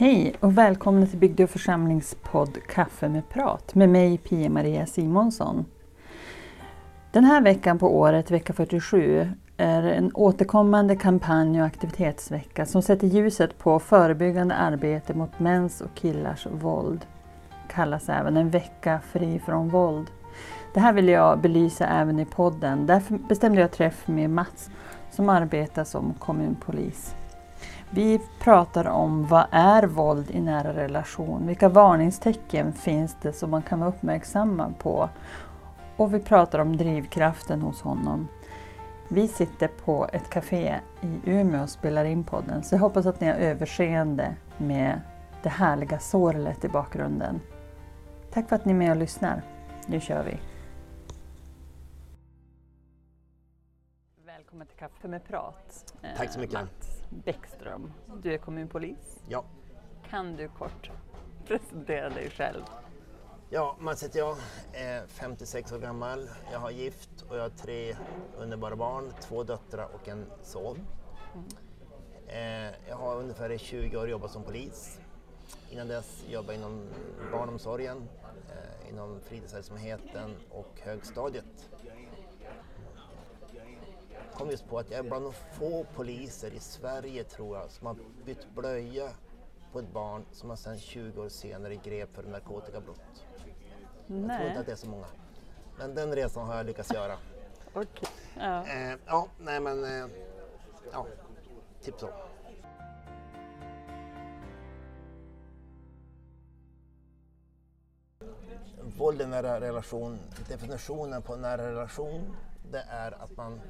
Hej och välkomna till Bygde och församlingspodd Kaffe med prat med mig Pia-Maria Simonsson. Den här veckan på året, vecka 47, är en återkommande kampanj och aktivitetsvecka som sätter ljuset på förebyggande arbete mot mäns och killars våld. Kallas även en vecka fri från våld. Det här vill jag belysa även i podden. Därför bestämde jag träff med Mats som arbetar som kommunpolis. Vi pratar om vad är våld i nära relation? Vilka varningstecken finns det som man kan vara uppmärksamma på? Och vi pratar om drivkraften hos honom. Vi sitter på ett café i Umeå och spelar in podden så jag hoppas att ni har överseende med det härliga sorlet i bakgrunden. Tack för att ni är med och lyssnar. Nu kör vi! Välkommen till Kaffe med prat. Tack så mycket. Mats Bäckström, du är kommunpolis. Ja, Kan du kort presentera dig själv? ja Mats heter jag, är 56 år gammal. Jag har gift och jag har tre underbara barn, två döttrar och en son. Eh, jag har ungefär i 20 år jobbat som polis. Innan dess jobbade jag inom barnomsorgen, eh, inom fritidsverksamheten och högstadiet. Kom just på att jag är bland de få poliser i Sverige tror jag som har bytt blöja på ett barn som man sedan 20 år senare grep för narkotikabrott. Jag tror inte Nej, att det är så många. Men den resan har jag lyckats göra. okej. Ja. Eh, ja, nej men... Eh, ja, typ så. Våld i nära relation, definitionen på nära relation, det är att man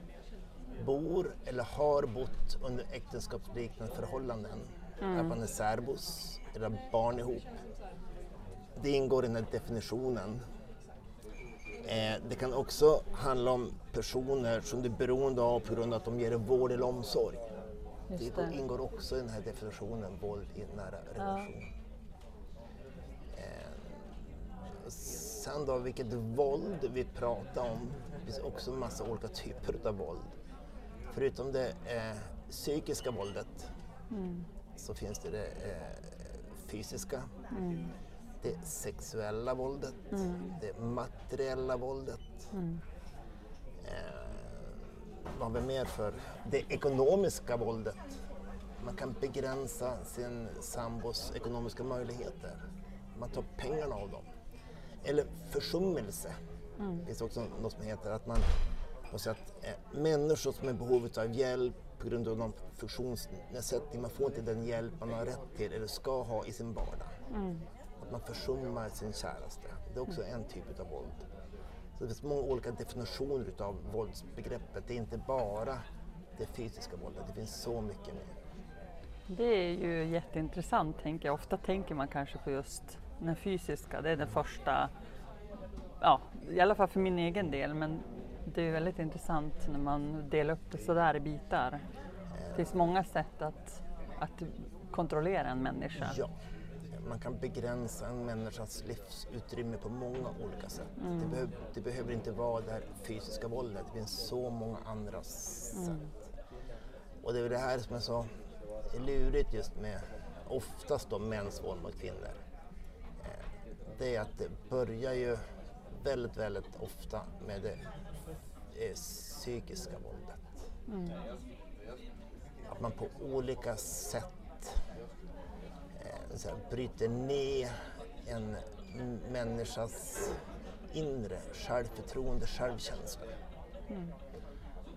bor eller har bott under äktenskapsliknande förhållanden. Att man är särbos eller har barn ihop. Det ingår i den här definitionen. Eh, det kan också handla om personer som du är beroende av på grund av att de ger dig vård eller omsorg. Just det ingår också i den här definitionen, våld i nära relation. Eh, sen då, vilket våld vi pratar om. Det finns också en massa olika typer av våld. Förutom det eh, psykiska våldet så finns det det eh, fysiska, det sexuella våldet, det materiella våldet. Eh, vad har vi mer för? Det ekonomiska våldet. Man kan begränsa sin sambos ekonomiska möjligheter. Man tar pengarna av dem. Eller försummelse. Det finns också något som heter att man måste att eh, människor som är i behov av hjälp på grund av någon funktionsnedsättning, man får inte den hjälp man har rätt till eller ska ha i sin vardag. Att man försummar sin käraste. Det är också en typ av våld. Så det finns många olika definitioner utav våldsbegreppet. Det är inte bara det fysiska våldet, det finns så mycket mer. Det är ju jätteintressant tänker jag. Ofta tänker man kanske på just den fysiska, det är den första, ja i alla fall för min egen del, men det är väldigt intressant när man delar upp det sådär i bitar. Det finns många sätt att, att kontrollera en människa. Ja, man kan begränsa en människas livsutrymme på många olika sätt. Det, behöv, det behöver inte vara det här fysiska våldet, det finns så många andra sätt. Och det är väl det här som är så lurigt just med oftast då mäns våld mot kvinnor. Eh, Det är att det börjar ju väldigt, väldigt ofta med det eh, psykiska våldet. Att man på olika sätt eh, så här, bryter ner en människas inre självförtroende, självkänsla.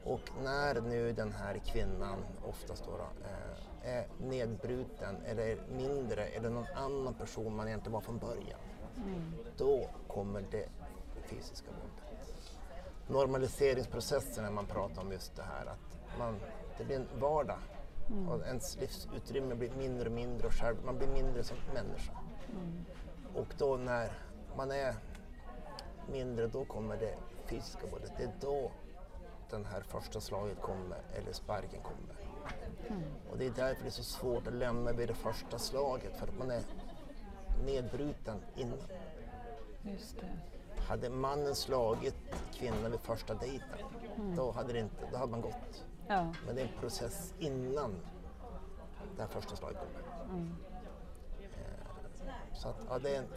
Och när nu den här kvinnan, oftast då, då eh, är nedbruten eller mindre eller någon annan person man egentligen var från början, då kommer det fysiska våldet. Normaliseringsprocessen när man pratar om just det här, att man, det blir en vardag och ens livsutrymme blir mindre och mindre och själv, man blir mindre som människa. Och då när man är mindre, då kommer det fysiska våldet. Det är då den här första slaget kommer, eller sparken kommer. Och det är därför det är så svårt att lämna vid det första slaget, för att man är nedbruten innan. Just det. Hade mannen slagit kvinnan vid första dejten, då, hade det inte, då hade man gått. Ja. Men det är en process innan det här första slaget kommer. Så att, ja, det är en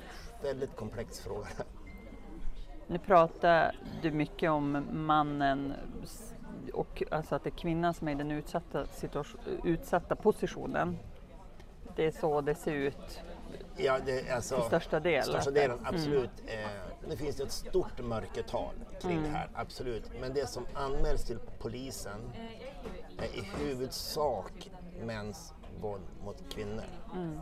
väldigt komplex fråga. Nu pratar du mycket om mannen och alltså att det är kvinnan som är i den utsatta, utsatta positionen. Det är så det ser ut Ja, det, alltså, till största del? Största delen, mm. absolut. Mm. Eh, det finns ett stort mörkertal kring det här, absolut. Men det som anmäls till polisen är i huvudsak mäns våld mot kvinnor. Mm.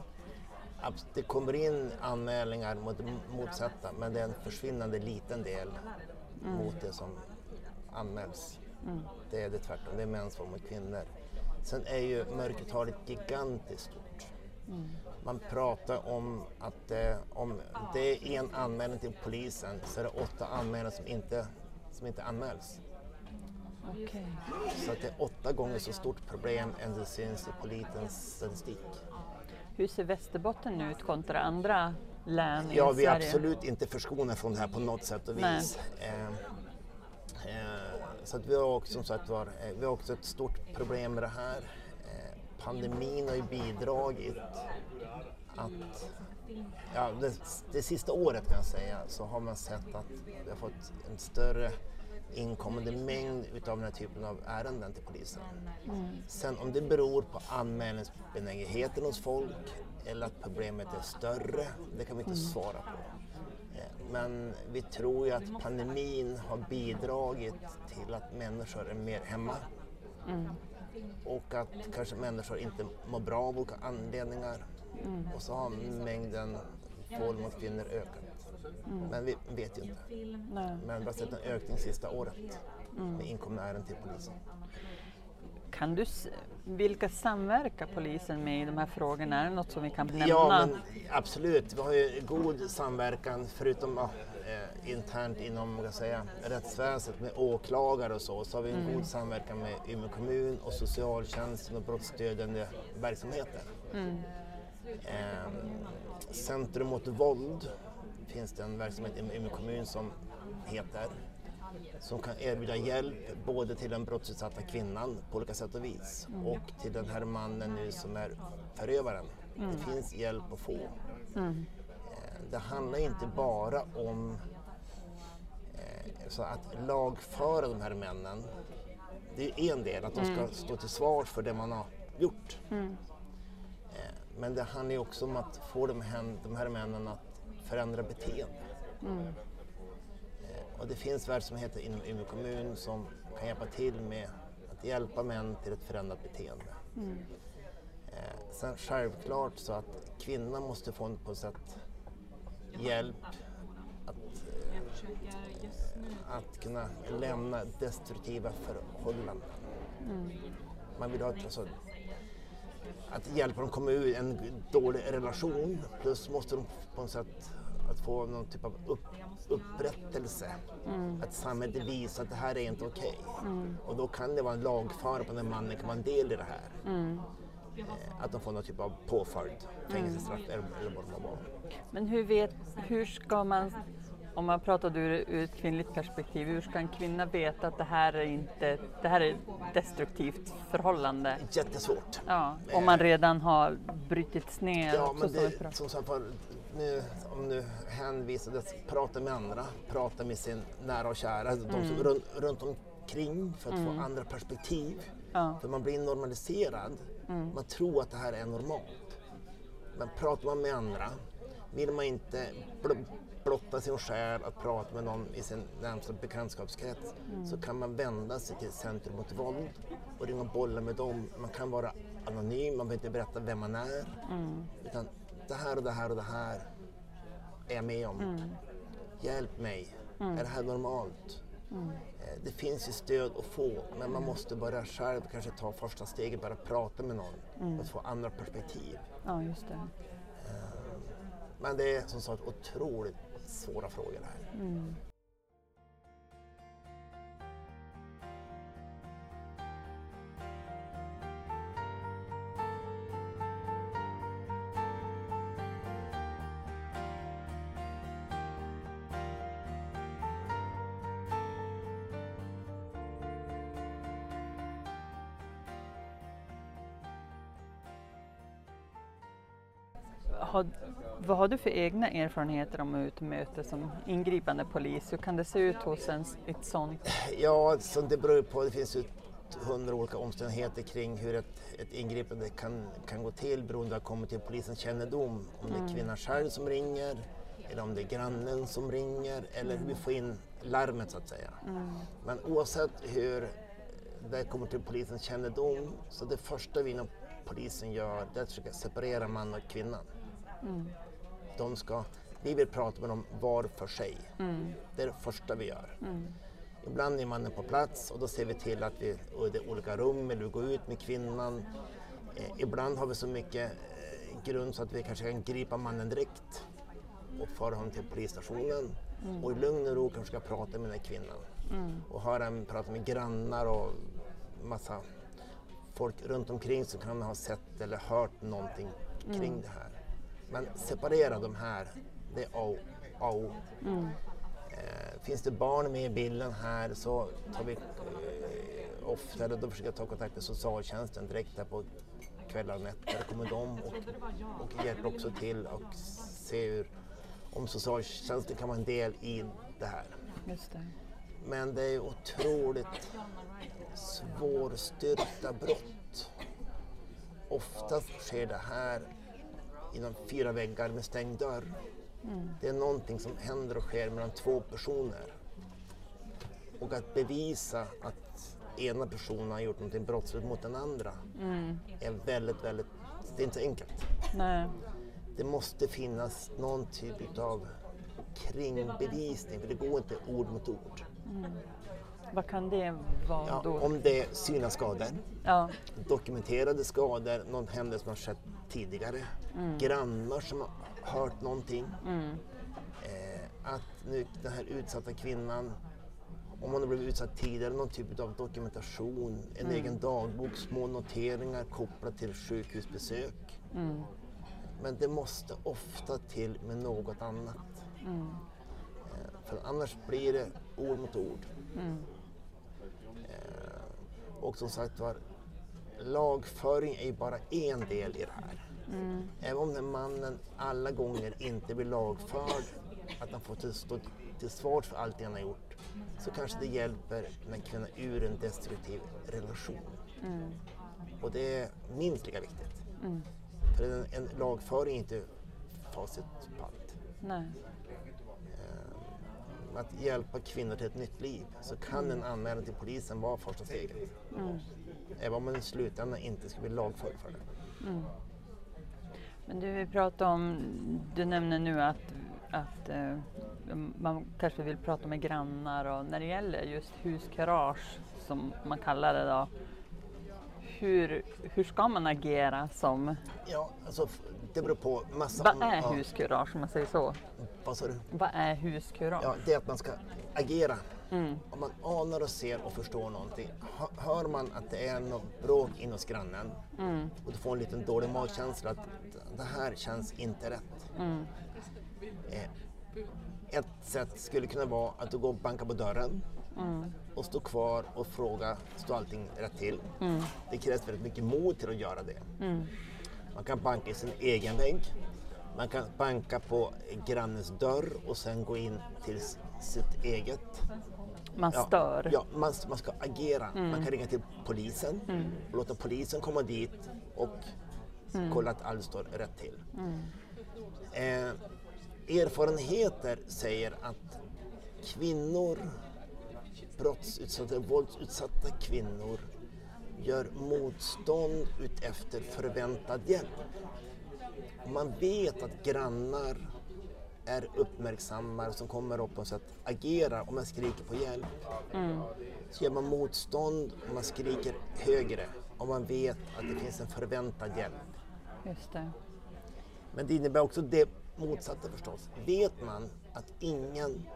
Det kommer in anmälningar mot motsatta men det är en försvinnande liten del mm. mot det som anmäls. Mm. Det är det tvärtom, det är mäns våld mot kvinnor. Sen är ju mörkertalet gigantiskt stort. Man pratar om att eh, om det är en anmälan till polisen så är det åtta anmälningar som inte, som inte anmäls. Okay. Så att det är åtta gånger så stort problem än det syns i polisens statistik. Hur ser Västerbotten ut kontra andra län i Ja, vi är absolut inte förskonade från det här på något sätt och vis. Eh, eh, så att vi har också, som sagt var, eh, vi har också ett stort problem med det här. Pandemin har ju bidragit att ja, det, det sista året kan jag säga så har man sett att vi har fått en större inkommande mängd utav den här typen av ärenden till polisen. Mm. Sen om det beror på anmälningsbenägenheten hos folk eller att problemet är större, det kan vi inte mm. svara på. Eh, men vi tror ju att pandemin har bidragit till att människor är mer hemma. Mm. Och att kanske människor inte mår bra av olika anledningar. Mm. Och så har mängden våld mot kvinnor ökat. Mm. Men vi vet ju inte. Nej. Men vi har sett en ökning sista året mm. med inkomna ärenden till polisen. Kan du, vilka samverkar polisen med i de här frågorna? Är det något som vi kan nämna? Ja, men absolut. Vi har ju god samverkan förutom ja, eh, internt inom vad säga, rättsväsendet med åklagare och så, så har vi en mm. god samverkan med Umeå kommun och socialtjänsten och brottsstödjande verksamheter. Mm. Eh, Centrum mot våld finns det en verksamhet i Umeå kommun som heter som kan erbjuda hjälp både till den brottsutsatta kvinnan på olika sätt och vis mm. och till den här mannen nu som är förövaren. Mm. Det finns hjälp att få. Mm. Det handlar inte bara om eh, så att lagföra de här männen. Det är en del, att de ska mm. stå till svars för det man har gjort. Mm. Eh, men det handlar också om att få de här, de här männen att förändra beteende. Mm. Eh, och det finns verksamheter inom Umeå kommun som kan hjälpa till med att hjälpa män till ett förändrat beteende. Mm. Eh, sen självklart så att kvinnan måste få en på sätt hjälp att, eh, att kunna lämna destruktiva förhållanden. Mm. Man vill ha ett, alltså, att hjälpa dem komma ur en dålig relation plus måste de på något sätt att få någon typ av upp, upprättelse. Mm. Att samhället visar att det här är inte okej. Okay. Mm. Och då kan det vara en lagfara på den mannen kan vara en del i det här. Mm. Eh, att de får någon typ av påföljd, fängelsestraff eller, eller vad det må vara. Men hur, vet, hur ska man om man pratar ur, ur ett kvinnligt perspektiv, hur ska en kvinna veta att det här är inte det här är ett destruktivt förhållande? Jättesvårt. Ja, om man redan har brutits ner. Ja, men det, som sagt nu, om nu hänvisades, prata med andra, prata med sin nära och kära, mm. de som mm. runt, runt omkring för att mm. få andra perspektiv. Ja. För man blir normaliserad, mm. man tror att det här är normalt. Men pratar man med andra, vill man inte blotta sin själ att prata med någon i sin närmsta bekantskapskrets mm. så kan man vända sig till Centrum mot våld och ringa och bolla med dem. Man kan vara anonym, man behöver inte berätta vem man är. Mm. Utan det här och det här och det här är jag med om. Mm. Hjälp mig. Mm. Är det här normalt? Eh, det finns ju stöd att få men man måste börja själv kanske ta första steget, bara prata med någon mm. och få andra perspektiv. Ja, just det. Eh, men det är som sagt otroligt svåra frågor det här. Mm. har, vad har du för egna erfarenheter om utmöte som ingripande polis? Hur kan det se ut hos en, ett sånt? Ja, så det beror på. Det finns ju hundra olika omständigheter kring hur ett, ett ingripande kan, kan gå till beroende på att kommit till polisens kännedom. Om det är mm. kvinnan själv som ringer, eller om det är grannen som ringer, eller hur vi får in larmet så att säga. Mm. Men oavsett hur det kommer till polisens kännedom, så det första vi inom polisen gör, det är att försöka separera man och kvinna. Mm. De ska, vi vill prata med dem var för sig. Mm. Det är det första vi gör. Mm. Ibland är mannen på plats och då ser vi till att vi är i olika rum eller vi går ut med kvinnan. Eh, ibland har vi så mycket eh, grund så att vi kanske kan gripa mannen direkt och föra honom till polisstationen mm. och i lugn och ro kanske ska prata med den här kvinnan mm. och höra henne prata med grannar och massa folk runt omkring som kan ha sett eller hört någonting kring mm. det här. Men separera de här, det är A och O. Mm. Eh, finns det barn med i bilden här så tar vi eh, ofta, då försöker jag ta kontakt med socialtjänsten direkt där på kvällar och nätter. Kommer de och, och hjälper också till och se hur, om socialtjänsten kan vara en del i det här. Det. Men det är otroligt svårstyrkta brott. Oftast sker det här inom fyra väggar med stängd dörr. Mm. Det är någonting som händer och sker mellan två personer. Och att bevisa att ena personen har gjort någonting brottsligt mot den andra mm. är väldigt, väldigt, det är inte enkelt. Nej. Det måste finnas någon typ av kringbevisning för det går inte ord mot ord. Mm. Vad kan det vara ja, då? Om det är syna skador, ja. dokumenterade skador, någon händelse som har skett tidigare, mm. grannar som har hört någonting. Mm. Eh, att nu den här utsatta kvinnan, om hon har blivit utsatt tidigare, någon typ av dokumentation, en mm. egen dagbok, små noteringar kopplat till sjukhusbesök. Mm. Men det måste ofta till med något annat. Mm. Eh, för annars blir det ord mot ord. Mm. Och som sagt var, lagföring är ju bara en del i det här. Mm. Även om den mannen alla gånger inte blir lagförd, att han får stå till svars för allt det han har gjort, så kanske det hjälper den kvinnan ur en destruktiv relation. Mm. Och det är minst lika viktigt. Mm. För en, en lagföring är inte facit på allt. Nej. Att hjälpa kvinnor till ett nytt liv så kan en anmälan till polisen vara första steget. Mm. Även om man i slutändan inte ska bli lagförd för det. Mm. Men du, vi pratar om, du nämner nu att, att eh, man kanske vill prata med grannar och när det gäller just huskarage som man kallar det då. Hur, hur ska man agera som... Ja, alltså det beror på massa... Vad är ja. huskurage om man säger så? Vad sa du? Vad är huskurage? Ja, det är att man ska agera. Mm. Om man anar och ser och förstår någonting. Hör man att det är något bråk in hos grannen mm. och du får en liten dålig magkänsla att det här känns inte rätt. Mm. Eh, ett sätt skulle kunna vara att du går och bankar på dörren mm. och står kvar och frågar, står allting rätt till? Mm. Det krävs väldigt mycket mod till att göra det. Mm. Man kan banka i sin egen vägg. Man kan banka på grannens dörr och sen gå in till sitt eget. Man stör? Ja, man, man ska agera. Mm. Man kan ringa till polisen mm. och låta polisen komma dit och mm. kolla att allt står rätt till. Mm. Eh, erfarenheter säger att kvinnor, brottsutsatta, våldsutsatta kvinnor gör motstånd utefter förväntad hjälp. Man vet att grannar är uppmärksamma som kommer upp och så att agera om man skriker på hjälp. Mm. Så gör man motstånd och man skriker högre om man vet att det finns en förväntad hjälp. Just det. Men det innebär också det motsatta förstås. Vet man att ingen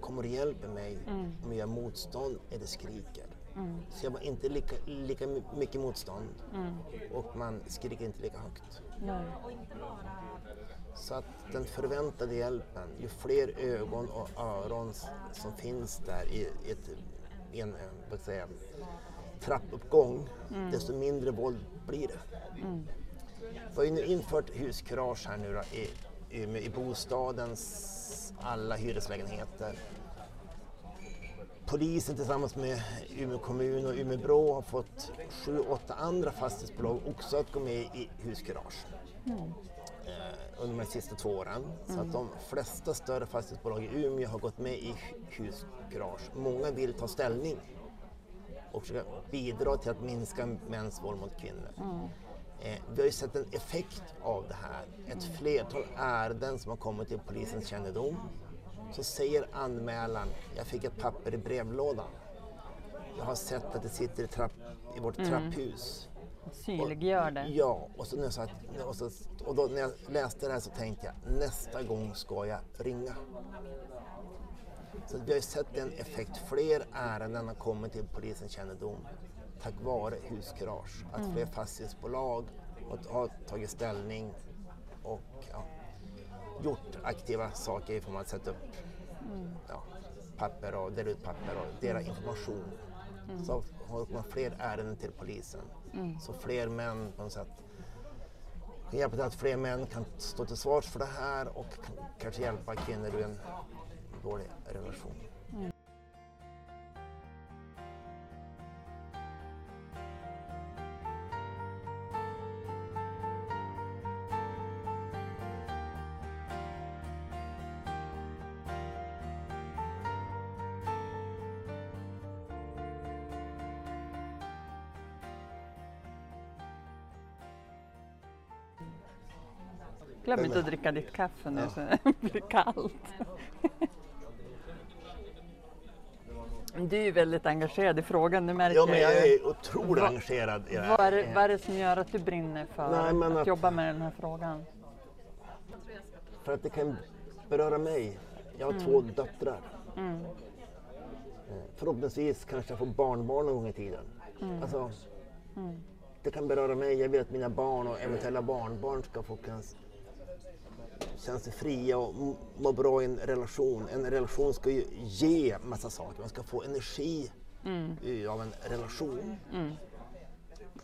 kommer och hjälper mig mm. om jag gör motstånd eller skriker Mm. Så jag var inte lika, lika mycket motstånd mm. och man skriker inte lika högt. Nej. Så att den förväntade hjälpen, ju fler ögon och öron som finns där i, ett, i en vad säga, trappuppgång, mm. desto mindre våld blir det. Mm. Vi har ju nu infört huskurage här nu då, i, i, i bostadens alla hyreslägenheter. Polisen tillsammans med Umeå kommun och Umeå Brå har fått sju, åtta andra fastighetsbolag också att gå med i huskurage. Mm. Eh, under de sista två åren. Mm. Så att de flesta större fastighetsbolag i Umeå har gått med i huskurage. Många vill ta ställning och försöka bidra till att minska mäns våld mot kvinnor. Mm. Eh, vi har ju sett en effekt av det här. Ett flertal ärenden som har kommit till polisens kännedom. Så säger anmälaren, jag fick ett papper i brevlådan. Jag har sett att det sitter i, trapp, i vårt mm. trapphus. Synliggör det. Ja, och, så, så att, och, så, och då när jag läste det här så tänkte jag nästa gång ska jag ringa. Så vi har ju sett en effekt. Fler ärenden har kommit till polisens kännedom tack vare huskurage. Att mm. fler fastighetsbolag har tagit ställning och ja, gjort aktiva saker i form av att sätta upp mm. ja, papper och dela ut papper och dela information. Mm. Så har man fler ärenden till polisen. Mm. Så fler män på något sätt kan hjälpa till att fler män kan stå till svars för det här och kanske hjälpa kvinnor ur en dålig relation. Glöm inte att dricka ditt kaffe nu ja. så det blir kallt. Du är väldigt engagerad i frågan, det märker ja, men jag. är otroligt Va, engagerad i det här. Vad är, det, vad är det som gör att du brinner för Nej, att, att, jobba med den här frågan? För att det kan beröra mig. Jag har mm. två döttrar. Mm. Eh, förhoppningsvis kanske jag får barnbarn någon gång i tiden. Mm. Alltså, mm. Det kan beröra mig. Jag vill att mina barn och eventuella barnbarn ska få känna sig fria och må bra i en relation. En relation ska ju ge massa saker. Man ska få energi mm. av en relation. Mm.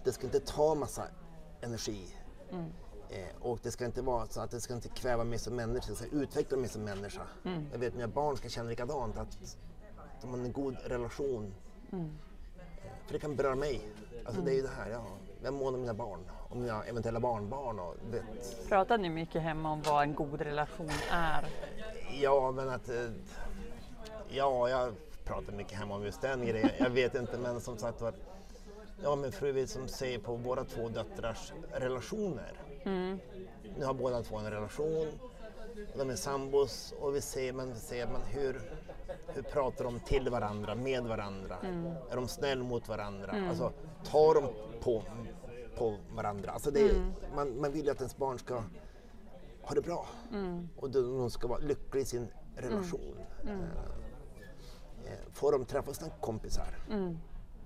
Det ska inte ta massa energi. Mm. Eh, och det ska inte vara så att det ska inte kväva mig som människa, det ska utveckla mig som människa. Mm. Jag vet mina barn ska känna likadant, att de har en god relation. Mm. Eh, för det kan beröra mig. Alltså det är ju det här, ja, jag månar om mina barn om mina eventuella barnbarn. Och, vet. Pratar ni mycket hemma om vad en god relation är? Ja, men att... Eh, ja, jag pratar mycket hemma om just den grejen. Jag vet inte, men som sagt var... Ja, min fru vill som säger på våra två döttrars relationer. Mm. Nu har båda två en relation. De är sambos och vi ser, men, vi ser men hur, hur pratar de till varandra, med varandra? Mm. Är de snäll mot varandra? Mm. Alltså, tar de på på varandra. Alltså det, mm. man, man vill ju att ens barn ska ha det bra mm. och de ska vara lyckliga i sin relation. Mm. mm. Eh, eh, får de träffa sina kompisar? Mm.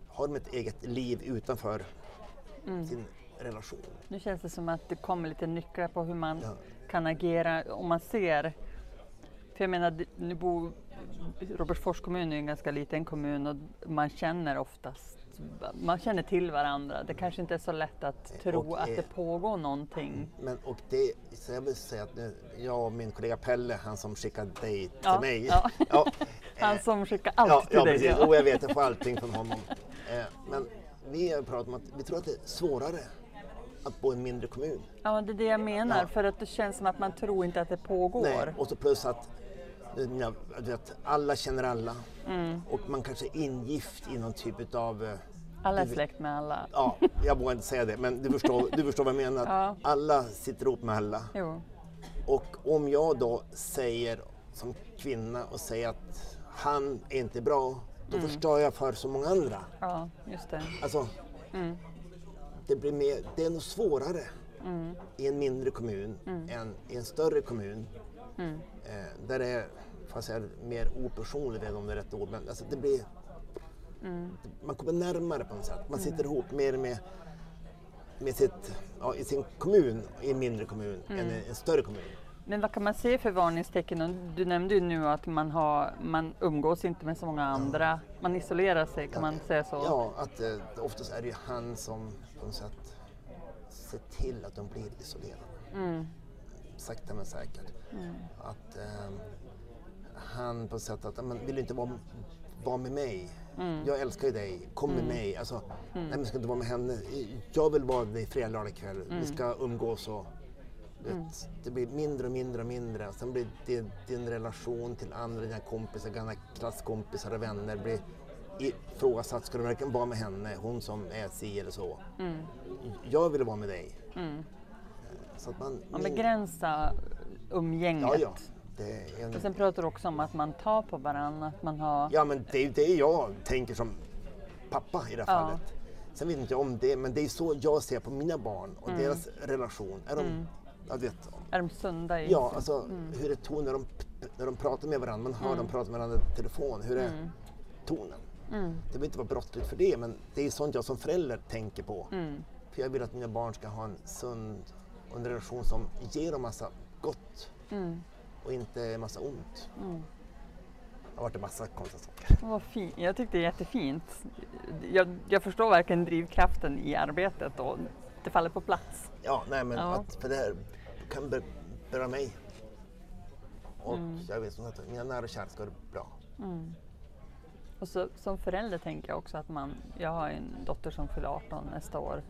Har de ett eget liv utanför mm. sin relation? Nu känns det som att det kommer lite nycklar på hur man ja. kan agera om man ser för jag menar, nu bor Robertsfors kommun är en ganska liten kommun och man känner oftast man känner till varandra. Det kanske inte är så lätt att tro och, att det pågår någonting. Men, och det, så jag vill säga att nu, jag och min kollega Pelle, han som skickade dig till ja, mig. Ja. ja han som skickar allt ja, till ja, dig. Precis. Och jag vet, jag får allting från honom. Eh, men vi har pratat om att vi tror att det är svårare att bo i en mindre kommun. Ja, det är det jag menar. Ja. För att det känns som att man tror inte att det pågår. Nej, och så plus att vet, alla känner alla mm. och man kanske är ingift i någon typ av... Eh, alla är släkt med alla. Ja, jag vågar inte säga det men du förstår, du förstår vad jag menar. Ja. Alla sitter ihop med alla. Jo. Och om jag då säger som kvinna och säger att han är inte bra, då mm. förstör jag för så många andra. Ja, just det. Alltså, mm. det, blir mer, det är nog svårare mm. i en mindre kommun mm. än i en större kommun. Mm. Eh, där det är, fast jag är mer opersonligt, vet om det är rätt ord, men alltså det blir... Mm. Man kommer närmare på något sätt. Man sitter mm. ihop mer med, med sitt, ja, i sin kommun, i en mindre kommun, än i en större kommun. Men vad kan man se för varningstecken? Du nämnde ju nu att man, har, man umgås inte med så många andra. Man isolerar sig, kan ja, man säga så? Ja, att eh, oftast är det ju han som på något sätt se till att de blir isolerade. Sakta men säkert. Att ehm, han på sätt att, men vill du inte vara, vara med mig? Jag älskar ju dig, kom med mig. Alltså, Nej men ska inte vara med henne. Jag vill vara med dig fredag, lördag kväll. Vi ska umgås och vet, det blir mindre och mindre och mindre. Sen blir det, din relation till andra, dina kompisar, gamla klasskompisar och vänner blir ifrågasatt. Ska du verkligen vara med henne? Hon som är si eller så. Jag vill vara med dig. Så att man, Man begränsar umgänget. ja, ja. En, Och sen pratar du också om att man tar på varandra, att man har... Ja, men det är det jag tänker som pappa i det här Ja. fallet. Sen vet inte jag om det, men det är så jag ser på mina barn och deras relation. Är de, jag vet, Är de sunda i ja, alltså hur är tonen när de, när de pratar med varandra? Man hör dem prata med varandra i telefon. Hur är tonen? Det behöver inte vara brottsligt för det, men det är sånt jag som förälder tänker på. För jag vill att mina barn ska ha en sund och en relation som ger dem massa gott och inte massa ont. Det har varit en massa konstiga saker. Vad fint. Jag tyckte det är jättefint. Jag, jag förstår verkligen drivkraften i arbetet och det faller på plats. Ja, nej men Ja. att för det här kan ber- beröra mig. Och jag vet som sagt, mina nära och kära ska det bra. Och så, som förälder tänker jag också att man, jag har en dotter som fyller 18 nästa år.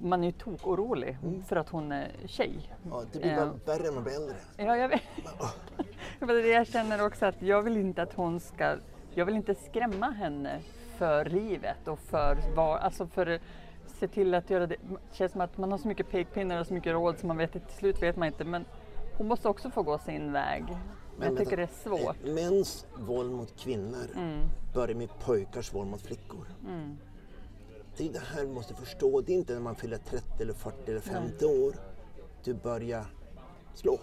Man är ju tokorolig för att hon är tjej. Ja, det blir bara värre när man blir äldre. Ja, jag vet. Jag känner också att jag vill inte att hon ska, jag vill inte skrämma henne för livet och för vad, alltså för se till att göra det. Det känns som att man har så mycket pekpinnar och så mycket råd så man vet till slut vet man inte. Men hon måste också få gå sin väg. Men jag tycker det är svårt. Eh, Mäns våld mot kvinnor börjar med pojkars våld mot flickor. Det är det här du måste förstå. Det är inte när man fyller 30 eller 40 eller 50 år du börjar slå.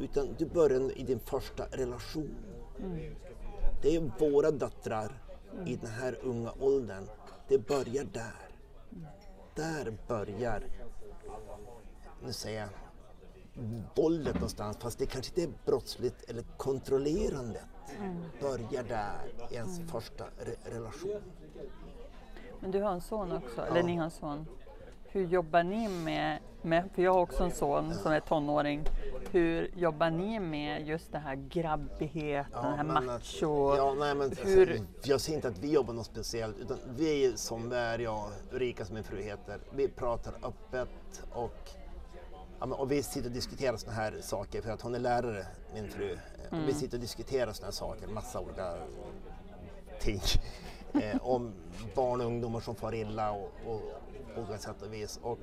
Utan du börjar i din första relation. Det är våra döttrar i den här unga åldern. Det börjar där. Där börjar, nu säger jag, våldet någonstans, fast det kanske inte är brottsligt eller kontrollerandet. Börjar där i ens första re- relation. Men du har en son också, eller ni har en son. Hur jobbar ni med, med, för jag har också en son som är tonåring. Hur jobbar ni med just det här grabbigheten, den här men att- macho? Ja, nej, men, hur, alltså, jag säger inte att vi jobbar något speciellt, utan vi som är, jag Ulrika som min fru heter. Vi pratar öppet och, ja, men, och vi sitter och diskuterar sådana här saker, för att hon är lärare, min fru. Mm. Vi sitter och diskuterar sådana här saker, massa olika ting. Eh, om barn och ungdomar som far illa och, och på olika sätt och vis. Och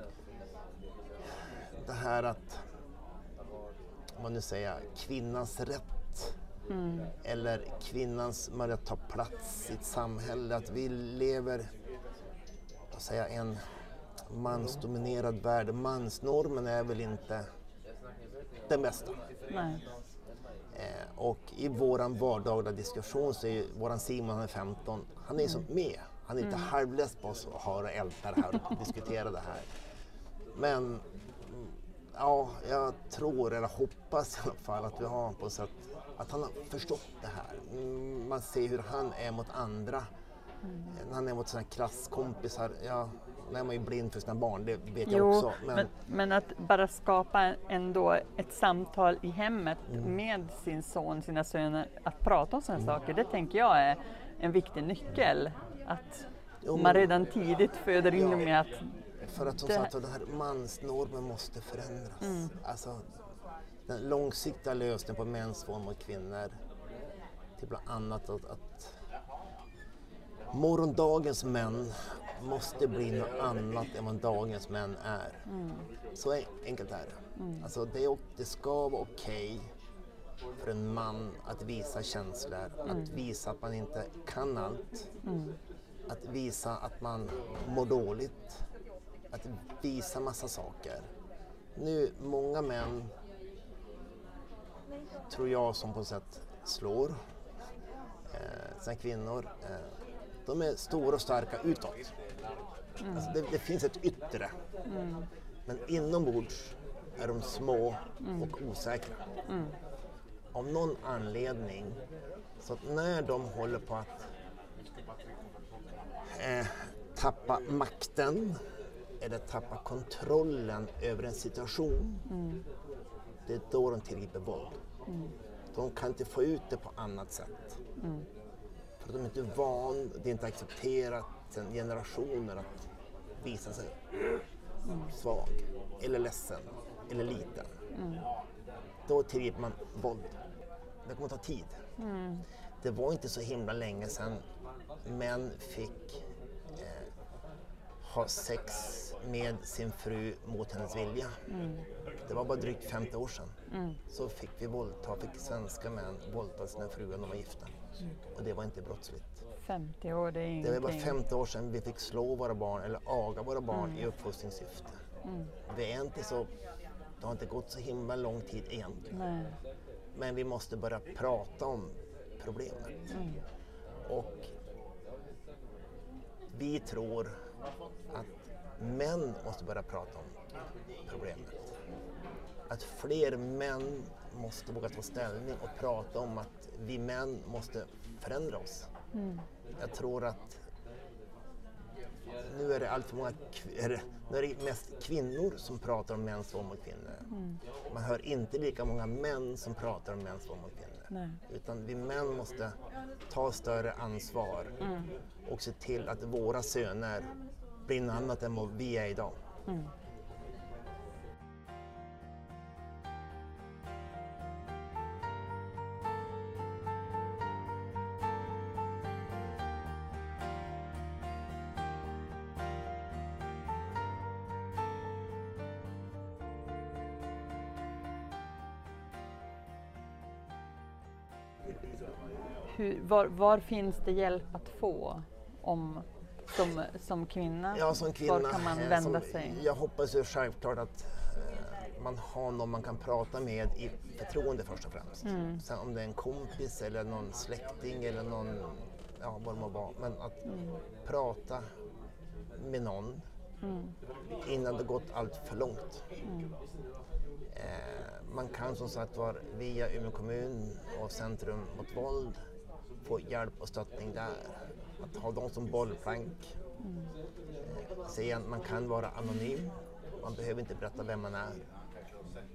det här att, om man nu säger kvinnans rätt eller kvinnans möjlighet att ta plats i ett samhälle. Att vi lever jag, en mansdominerad värld. Mansnormen är väl inte den bästa. nej. Eh, och i våran vardagliga diskussion så är ju våran Simon, han är 15, han är ju som med. Han är inte halvless på oss att höra och älta det här och diskutera det här. Men mm, ja, jag tror, eller hoppas i alla fall, att vi har på sätt att han har förstått det här. Mm, Man ser hur han är mot andra. När han är mot sina klasskompisar, ja, när man är blind för sina barn, det vet jag Jo, också. men, men att bara skapa ändå ett samtal i hemmet Mm. med sin son, sina söner, att prata om sådana saker, det tänker jag är en viktig nyckel. Att Jo, man men- redan tidigt föder in Ja. med att För att som Det- sagt, den här mansnormen måste förändras. Alltså, den långsiktiga lösningen på mäns våld mot kvinnor till bland annat att, att morgondagens män måste bli något annat än vad dagens män är. Så en- enkelt är det. Alltså, det, det ska vara okej för en man att visa känslor, att visa att man inte kan allt. Att visa att man mår dåligt. Att visa massa saker. Nu, många män tror jag som på något sätt slår eh, sina kvinnor. Eh, de är stora och starka utåt. Alltså det, det finns ett yttre. Men inombords är de små och osäkra. Av någon anledning. Så att när de håller på att eh, tappa makten eller tappa kontrollen över en situation, det är då de tillgriper våld. De kan inte få ut det på annat sätt. För de är inte van, det är inte accepterat sedan generationer att visa sig svag, eller ledsen, eller liten. Då tillgriper man våld. Det kommer ta tid. Det var inte så himla länge sedan män fick eh, ha sex med sin fru mot hennes vilja. Det var bara drygt 50 år sedan. Så fick vi våldta, fick svenska män våldta sina fruar när de var gifta. Och det var inte brottsligt. 50 år, det är Det ingenting. var bara 50 år sedan vi fick slå våra barn eller aga våra barn i uppfostringssyfte. Det är inte så, det har inte gått så himla lång tid egentligen. Nej. Men vi måste börja prata om problemet. Och vi tror att män måste börja prata om problemet. Att fler män måste våga ta ställning och prata om att vi män måste förändra oss. Jag tror att nu är det allt för många, är nu är det mest kvinnor som pratar om mäns våld mot kvinnor. Man hör inte lika många män som pratar om mäns våld mot kvinnor. Nej. Utan vi män måste ta större ansvar och se till att våra söner blir något annat än vad vi är idag. Hur, var, var finns det hjälp att få om, som, som kvinna? Ja, som kvinna. Var kan man vända som, sig? Jag hoppas ju självklart att eh, man har någon man kan prata med i förtroende först och främst. Mm. Sen om det är en kompis eller någon släkting eller någon, ja vad det må vara. Men att Mm. prata med någon Mm. innan det gått allt för långt. Eh, man kan som sagt var via Umeå kommun och Centrum mot våld få hjälp och stöttning där. Att ha dem som bollplank. Eh, säga att man kan vara anonym. Man behöver inte berätta vem man är.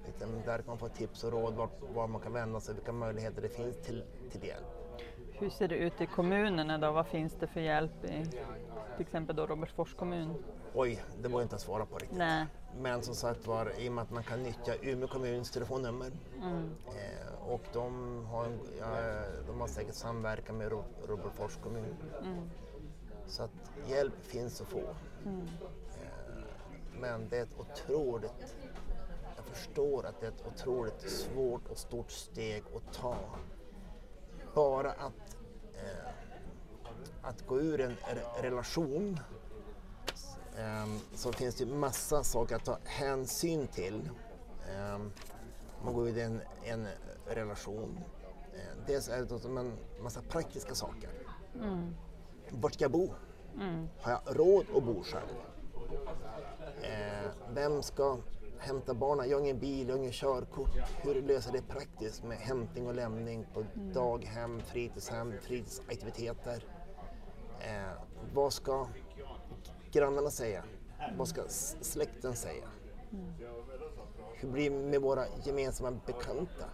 Utan där kan man få tips och råd var, var man kan vända sig, vilka möjligheter det finns till, till hjälp. Hur ser det ut i kommunerna då? Vad finns det för hjälp i till exempel då Robertsfors kommun? Oj, det var inte att svara på riktigt. Nej. Men som sagt var, i och med att man kan nyttja Umeå kommuns telefonnummer eh, och de har, ja, de har säkert samverkan med Ro- Robertsfors kommun. Så att hjälp finns att få. Eh, men det är ett otroligt, jag förstår att det är ett otroligt svårt och stort steg att ta. Bara att, eh, att gå ur en re- relation så finns det massa saker att ta hänsyn till. Ehm, man går ut i en, en relation. Ehm, dels är det en massa praktiska saker. Vart ska jag bo? Har jag råd att bo själv? Ehm, vem ska hämta barnen? Jag har ingen bil, jag har ingen körkort. Hur löser det praktiskt med hämtning och lämning på daghem, fritidshem, fritidsaktiviteter? Vad ska grannarna säga? Vad ska släkten säga? Hur blir det med våra gemensamma bekanta?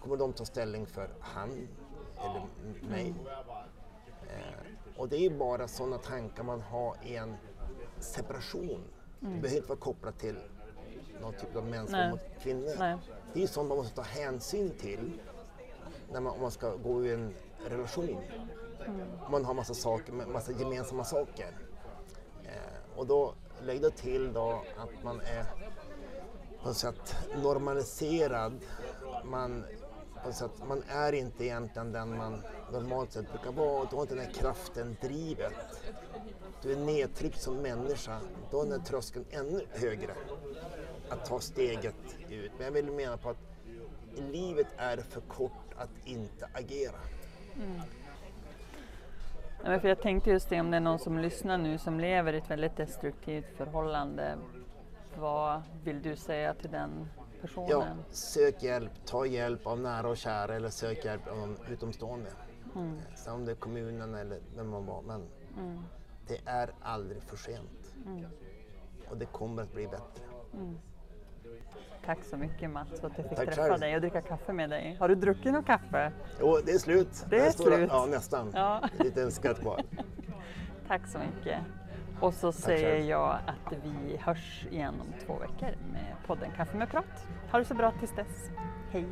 Kommer de ta ställning för han eller mig? Eh, och det är bara sådana tankar man har i en separation. Det behöver inte vara kopplat till någon typ av mäns mot kvinnor. Nej. Det är sånt man måste ta hänsyn till när man, om man ska gå i en relation. Mm. Man har massa saker, massa gemensamma saker. Eh, och då lägg då till då att man är på något sätt normaliserad. Man, på något sätt, man är inte egentligen den man normalt sett brukar vara. Du har inte den här kraften, drivet. Du är nedtryckt som människa. Då är den här tröskeln ännu högre att ta steget ut. Men jag vill mena på att livet är för kort att inte agera. Mm men för jag tänkte just det, om det är någon som lyssnar nu som lever i ett väldigt destruktivt förhållande. Vad vill du säga till den personen? Ja, sök hjälp, ta hjälp av nära och kära eller sök hjälp av någon utomstående. Mm. Sen om det är kommunen eller vem man var. Men det är aldrig för sent. Och det kommer att bli bättre. Tack så mycket Mats för att jag fick Tack träffa själv. dig och dricka kaffe med dig. Har du druckit något kaffe? Jo, det är slut. Det är slut. Ja, nästan. Ja. En liten skatt kvar. Tack så mycket. Och så säger själv. jag att vi hörs igen om två veckor med podden Kaffe med prat. Ha det så bra tills dess. Hej!